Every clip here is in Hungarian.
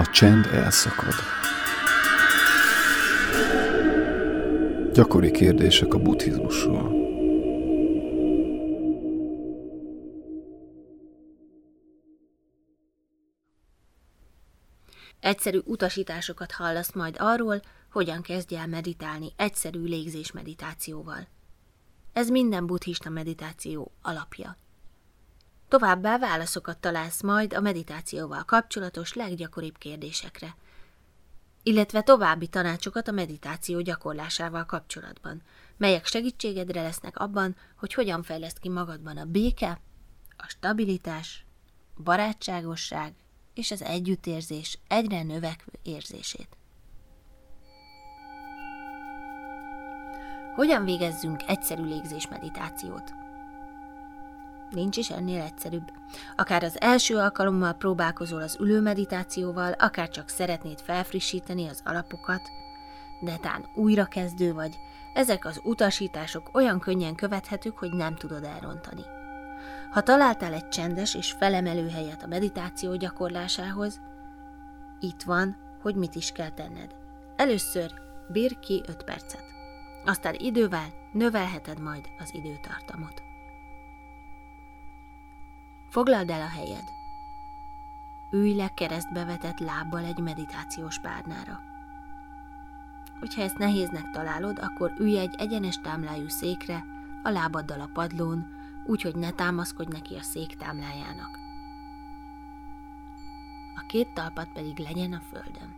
A csend elszakad. Gyakori kérdések a buddhizmusról. Egyszerű utasításokat hallasz majd arról, hogyan kezdj el meditálni egyszerű légzés meditációval. Ez minden buddhista meditáció alapja. Továbbá válaszokat találsz majd a meditációval kapcsolatos leggyakoribb kérdésekre, illetve további tanácsokat a meditáció gyakorlásával kapcsolatban, melyek segítségedre lesznek abban, hogy hogyan fejleszt ki magadban a béke, a stabilitás, barátságosság és az együttérzés egyre növekvő érzését. Hogyan végezzünk egyszerű légzés meditációt? Nincs is ennél egyszerűbb. Akár az első alkalommal próbálkozol az ülő meditációval, akár csak szeretnéd felfrissíteni az alapokat, de tán újra kezdő vagy, ezek az utasítások olyan könnyen követhetők, hogy nem tudod elrontani. Ha találtál egy csendes és felemelő helyet a meditáció gyakorlásához, itt van, hogy mit is kell tenned. Először bír ki 5 percet. Aztán idővel növelheted majd az időtartamot. Foglald el a helyed. Ülj le keresztbe vetett lábbal egy meditációs párnára. Hogyha ezt nehéznek találod, akkor ülj egy egyenes támlájú székre, a lábaddal a padlón, úgy, hogy ne támaszkodj neki a szék támlájának. A két talpat pedig legyen a földön.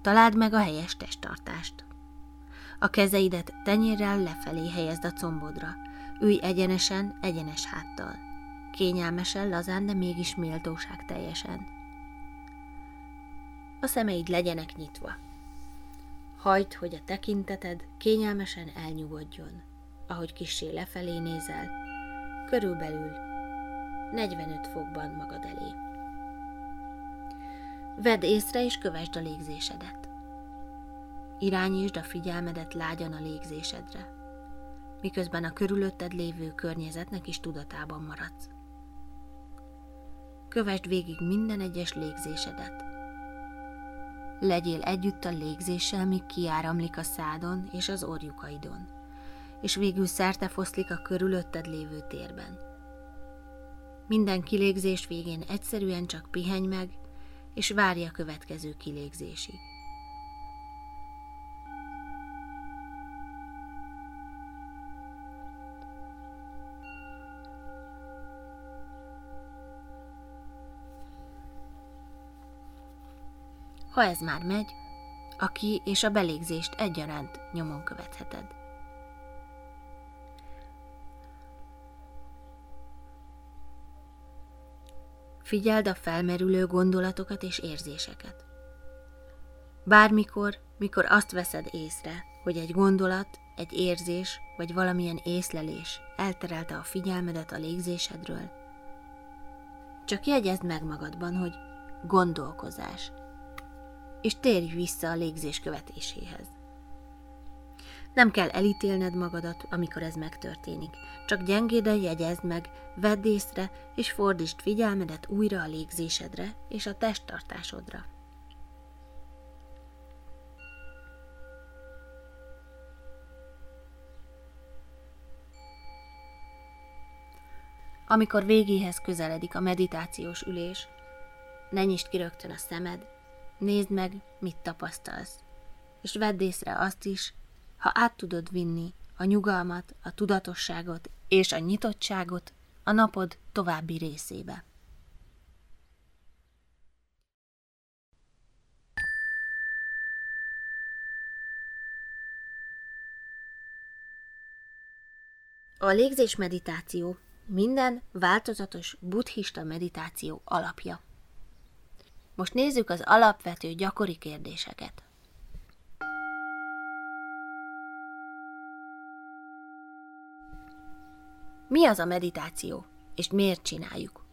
Találd meg a helyes testtartást. A kezeidet tenyérrel lefelé helyezd a combodra. Ülj egyenesen, egyenes háttal. Kényelmesen, lazán, de mégis méltóság teljesen. A szemeid legyenek nyitva. Hagyd, hogy a tekinteted kényelmesen elnyugodjon. Ahogy kissé lefelé nézel, körülbelül 45 fokban magad elé. Vedd észre és kövesd a légzésedet. Irányítsd a figyelmedet lágyan a légzésedre, miközben a körülötted lévő környezetnek is tudatában maradsz. Kövesd végig minden egyes légzésedet. Legyél együtt a légzéssel, míg kiáramlik a szádon és az orjukaidon, és végül szerte foszlik a körülötted lévő térben. Minden kilégzés végén egyszerűen csak pihenj meg, és várj a következő kilégzésig. Ha ez már megy, a ki és a belégzést egyaránt nyomon követheted. Figyeld a felmerülő gondolatokat és érzéseket. Bármikor, mikor azt veszed észre, hogy egy gondolat, egy érzés vagy valamilyen észlelés elterelte a figyelmedet a légzésedről, csak jegyezd meg magadban, hogy gondolkozás, és térj vissza a légzés követéséhez. Nem kell elítélned magadat, amikor ez megtörténik. Csak gyengéden jegyezd meg, vedd észre, és fordítsd figyelmedet újra a légzésedre és a testtartásodra. Amikor végéhez közeledik a meditációs ülés, ne nyisd ki rögtön a szemed, Nézd meg, mit tapasztalsz. És vedd észre azt is, ha át tudod vinni a nyugalmat, a tudatosságot és a nyitottságot a napod további részébe. A légzés meditáció minden változatos buddhista meditáció alapja. Most nézzük az alapvető gyakori kérdéseket. Mi az a meditáció, és miért csináljuk?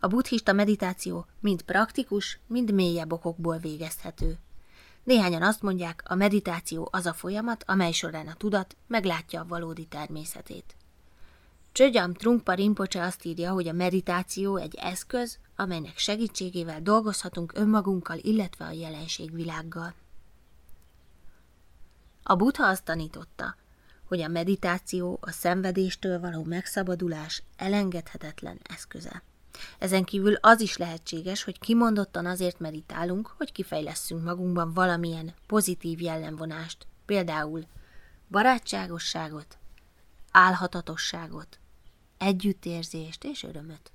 A buddhista meditáció mind praktikus, mind mélyebb okokból végezhető. Néhányan azt mondják, a meditáció az a folyamat, amely során a tudat meglátja a valódi természetét. Csögyam Trunkpa Rinpoche azt írja, hogy a meditáció egy eszköz, amelynek segítségével dolgozhatunk önmagunkkal, illetve a jelenségvilággal. A Buddha azt tanította, hogy a meditáció a szenvedéstől való megszabadulás elengedhetetlen eszköze. Ezen kívül az is lehetséges, hogy kimondottan azért meditálunk, hogy kifejlesszünk magunkban valamilyen pozitív jellemvonást, például barátságosságot, álhatatosságot, együttérzést és örömöt.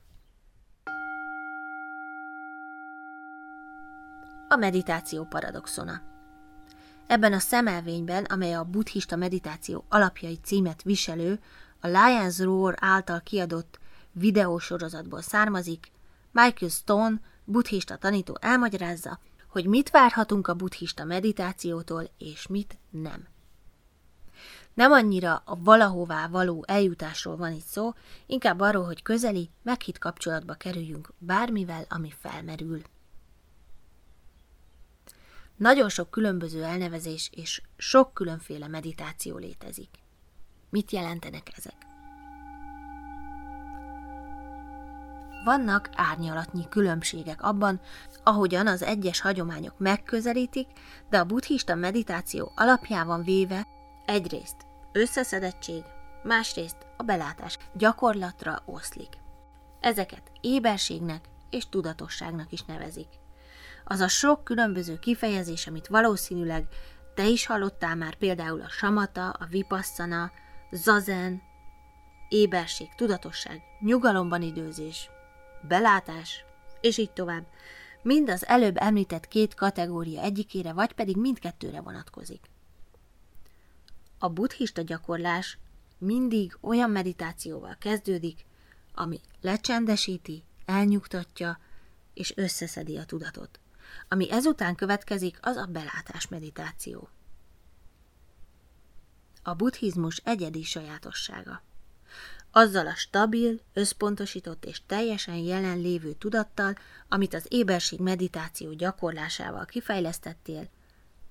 A meditáció paradoxona. Ebben a szemelvényben, amely a buddhista meditáció alapjai címet viselő, a Lions Roar által kiadott videósorozatból származik, Michael Stone, buddhista tanító elmagyarázza, hogy mit várhatunk a buddhista meditációtól, és mit nem. Nem annyira a valahová való eljutásról van itt szó, inkább arról, hogy közeli, meghitt kapcsolatba kerüljünk bármivel, ami felmerül. Nagyon sok különböző elnevezés és sok különféle meditáció létezik. Mit jelentenek ezek? Vannak árnyalatnyi különbségek abban, ahogyan az egyes hagyományok megközelítik, de a buddhista meditáció alapjában véve egyrészt összeszedettség, másrészt a belátás gyakorlatra oszlik. Ezeket éberségnek és tudatosságnak is nevezik. Az a sok különböző kifejezés, amit valószínűleg te is hallottál már, például a samata, a vipasszana, zazen, éberség, tudatosság, nyugalomban időzés, belátás, és így tovább. Mind az előbb említett két kategória egyikére, vagy pedig mindkettőre vonatkozik. A buddhista gyakorlás mindig olyan meditációval kezdődik, ami lecsendesíti, elnyugtatja és összeszedi a tudatot. Ami ezután következik, az a belátás meditáció. A buddhizmus egyedi sajátossága. Azzal a stabil, összpontosított és teljesen jelenlévő tudattal, amit az éberség meditáció gyakorlásával kifejlesztettél,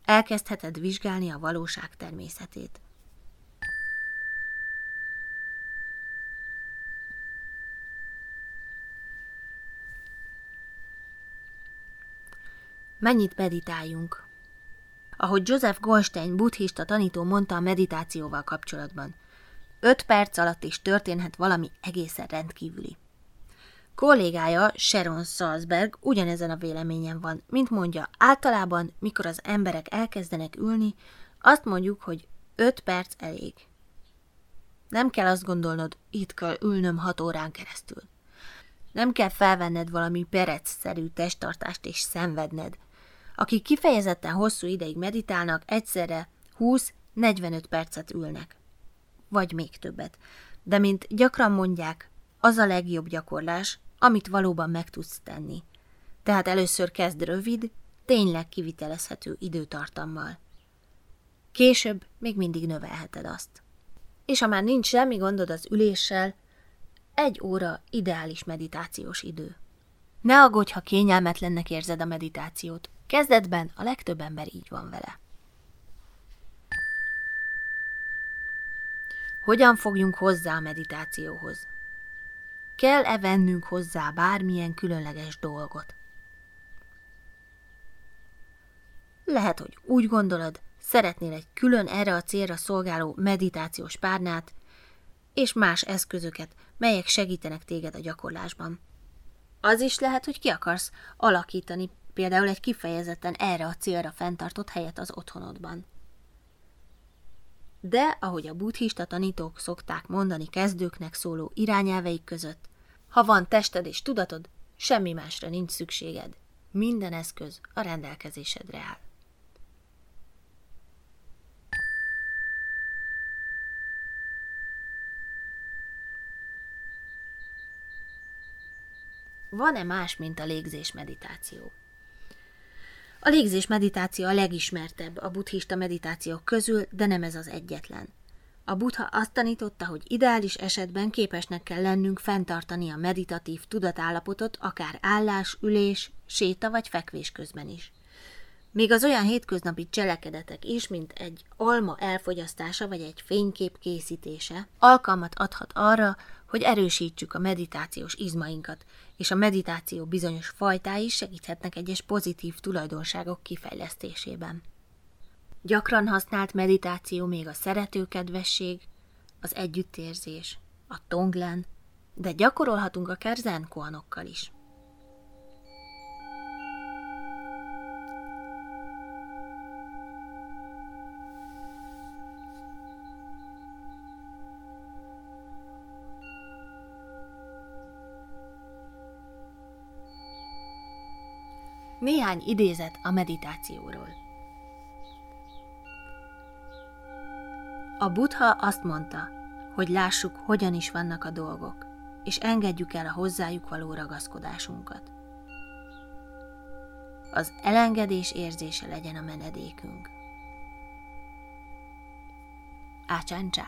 elkezdheted vizsgálni a valóság természetét. Mennyit meditáljunk? Ahogy Joseph Goldstein buddhista tanító mondta a meditációval kapcsolatban, öt perc alatt is történhet valami egészen rendkívüli. Kollégája Sharon Salzberg ugyanezen a véleményen van, mint mondja, általában, mikor az emberek elkezdenek ülni, azt mondjuk, hogy öt perc elég. Nem kell azt gondolnod, itt kell ülnöm hat órán keresztül. Nem kell felvenned valami perecszerű testtartást és szenvedned. Akik kifejezetten hosszú ideig meditálnak, egyszerre 20-45 percet ülnek. Vagy még többet. De mint gyakran mondják, az a legjobb gyakorlás, amit valóban meg tudsz tenni. Tehát először kezd rövid, tényleg kivitelezhető időtartammal. Később még mindig növelheted azt. És ha már nincs semmi gondod az üléssel, egy óra ideális meditációs idő. Ne aggódj, ha kényelmetlennek érzed a meditációt. Kezdetben a legtöbb ember így van vele. Hogyan fogjunk hozzá a meditációhoz? Kell-e vennünk hozzá bármilyen különleges dolgot? Lehet, hogy úgy gondolod, szeretnél egy külön erre a célra szolgáló meditációs párnát, és más eszközöket, melyek segítenek téged a gyakorlásban. Az is lehet, hogy ki akarsz alakítani például egy kifejezetten erre a célra fenntartott helyet az otthonodban. De, ahogy a buddhista tanítók szokták mondani kezdőknek szóló irányelveik között, ha van tested és tudatod, semmi másra nincs szükséged. Minden eszköz a rendelkezésedre áll. Van-e más, mint a légzés meditáció? A légzés meditáció a legismertebb a buddhista meditációk közül, de nem ez az egyetlen. A buddha azt tanította, hogy ideális esetben képesnek kell lennünk fenntartani a meditatív tudatállapotot akár állás, ülés, séta vagy fekvés közben is. Még az olyan hétköznapi cselekedetek is, mint egy alma elfogyasztása vagy egy fénykép készítése, alkalmat adhat arra, hogy erősítsük a meditációs izmainkat, és a meditáció bizonyos fajtái segíthetnek egyes pozitív tulajdonságok kifejlesztésében. Gyakran használt meditáció még a szeretőkedvesség, az együttérzés, a tonglen, de gyakorolhatunk akár zenkoanokkal is. Néhány idézet a meditációról. A Buddha azt mondta, hogy lássuk, hogyan is vannak a dolgok, és engedjük el a hozzájuk való ragaszkodásunkat. Az elengedés érzése legyen a menedékünk. Ácsáncsá.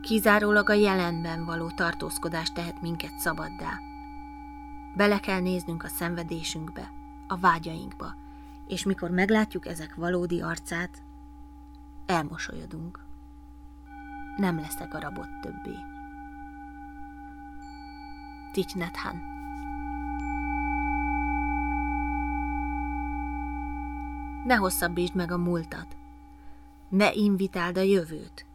Kizárólag a jelenben való tartózkodás tehet minket szabaddá. Bele kell néznünk a szenvedésünkbe, a vágyainkba, és mikor meglátjuk ezek valódi arcát, elmosolyodunk. Nem leszek a rabot többé. Tichnethan Ne hosszabbítsd meg a múltat. Ne invitáld a jövőt.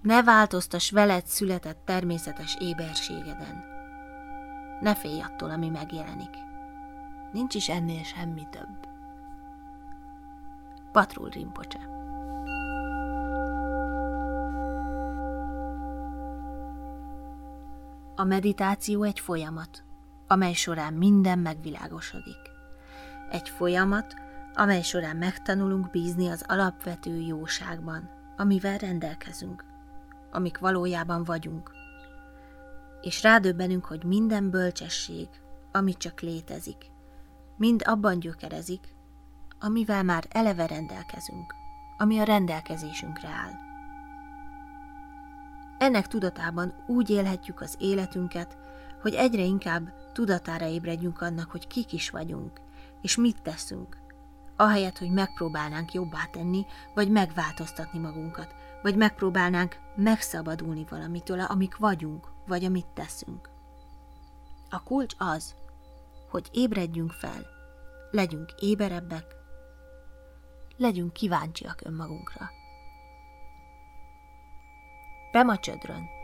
Ne változtas veled született természetes éberségeden. Ne félj attól, ami megjelenik. Nincs is ennél semmi több. Patrul Rimpocse A meditáció egy folyamat, amely során minden megvilágosodik. Egy folyamat, amely során megtanulunk bízni az alapvető jóságban, amivel rendelkezünk amik valójában vagyunk. És rádöbbenünk, hogy minden bölcsesség, ami csak létezik, mind abban gyökerezik, amivel már eleve rendelkezünk, ami a rendelkezésünkre áll. Ennek tudatában úgy élhetjük az életünket, hogy egyre inkább tudatára ébredjünk annak, hogy kik is vagyunk, és mit teszünk, ahelyett, hogy megpróbálnánk jobbá tenni, vagy megváltoztatni magunkat, vagy megpróbálnánk megszabadulni valamitől, amik vagyunk, vagy amit teszünk. A kulcs az, hogy ébredjünk fel, legyünk éberebbek, legyünk kíváncsiak önmagunkra. Pema Csödrön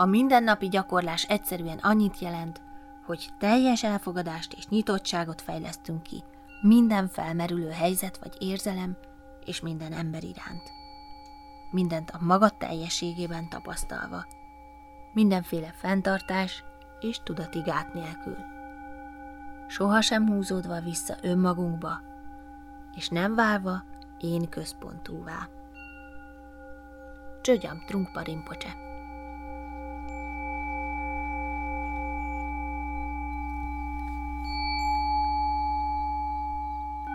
A mindennapi gyakorlás egyszerűen annyit jelent, hogy teljes elfogadást és nyitottságot fejlesztünk ki minden felmerülő helyzet vagy érzelem és minden ember iránt. Mindent a maga teljességében tapasztalva. Mindenféle fenntartás és tudati gát nélkül. Soha sem húzódva vissza önmagunkba, és nem válva én központúvá. Csögyam Trunkpa Rinpoche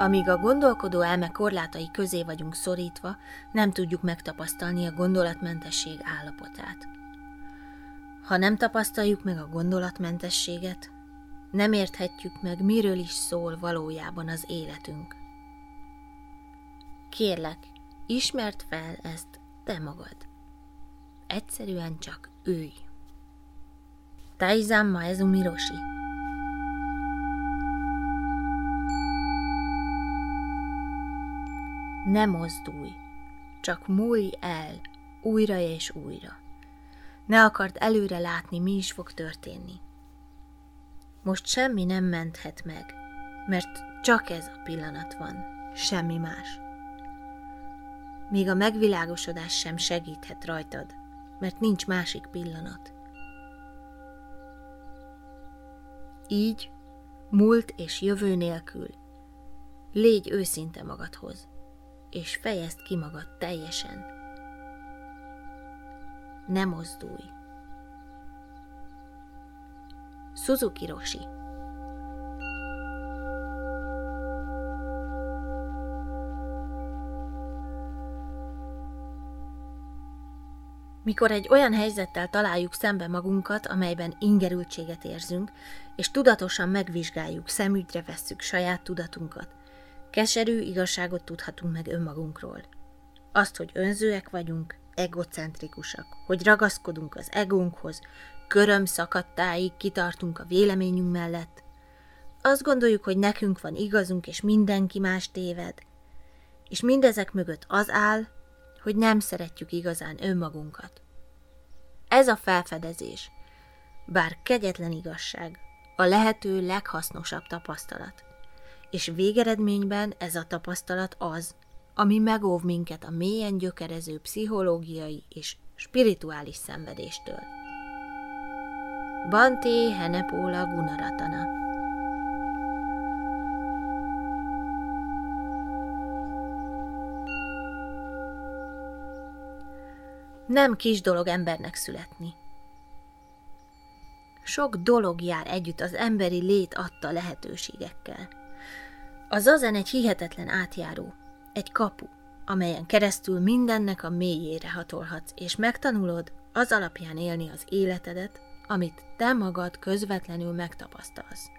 Amíg a gondolkodó elme korlátai közé vagyunk szorítva, nem tudjuk megtapasztalni a gondolatmentesség állapotát. Ha nem tapasztaljuk meg a gondolatmentességet, nem érthetjük meg, miről is szól valójában az életünk. Kérlek, ismert fel ezt te magad. Egyszerűen csak ülj. Taizan Maezumi Roshi Ne mozdulj, csak múlj el újra és újra. Ne akart előre látni, mi is fog történni. Most semmi nem menthet meg, mert csak ez a pillanat van, semmi más. Még a megvilágosodás sem segíthet rajtad, mert nincs másik pillanat. Így, múlt és jövő nélkül, légy őszinte magadhoz és fejezd ki magad teljesen. Ne mozdulj. Suzuki Roshi Mikor egy olyan helyzettel találjuk szembe magunkat, amelyben ingerültséget érzünk, és tudatosan megvizsgáljuk, szemügyre vesszük saját tudatunkat, keserű igazságot tudhatunk meg önmagunkról. Azt, hogy önzőek vagyunk, egocentrikusak, hogy ragaszkodunk az egónkhoz, köröm szakadtáig kitartunk a véleményünk mellett. Azt gondoljuk, hogy nekünk van igazunk, és mindenki más téved. És mindezek mögött az áll, hogy nem szeretjük igazán önmagunkat. Ez a felfedezés, bár kegyetlen igazság, a lehető leghasznosabb tapasztalat. És végeredményben ez a tapasztalat az, ami megóv minket a mélyen gyökerező pszichológiai és spirituális szenvedéstől. Banté Henepóla Gunaratana Nem kis dolog embernek születni. Sok dolog jár együtt az emberi lét adta lehetőségekkel. A zazen egy hihetetlen átjáró, egy kapu, amelyen keresztül mindennek a mélyére hatolhatsz, és megtanulod az alapján élni az életedet, amit te magad közvetlenül megtapasztalsz.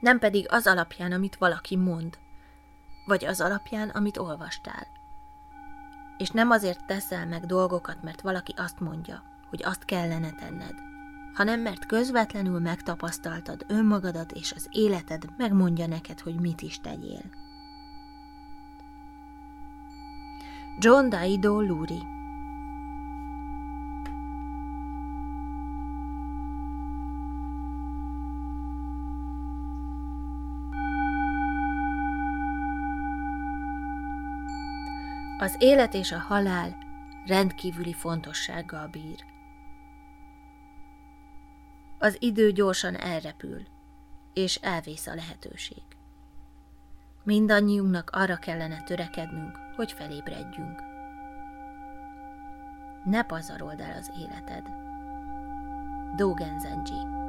Nem pedig az alapján, amit valaki mond, vagy az alapján, amit olvastál és nem azért teszel meg dolgokat, mert valaki azt mondja, hogy azt kellene tenned, hanem mert közvetlenül megtapasztaltad önmagadat, és az életed megmondja neked, hogy mit is tegyél. John Daido Luri Az élet és a halál rendkívüli fontossággal bír. Az idő gyorsan elrepül, és elvész a lehetőség. Mindannyiunknak arra kellene törekednünk, hogy felébredjünk. Ne pazarold el az életed. Dogen Zenji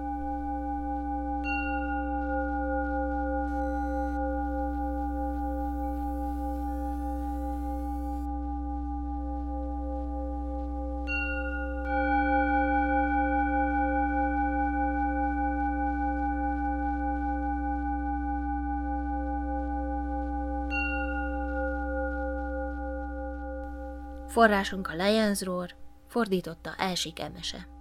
Forrásunk a Lions Roar, fordította Elsik Emese.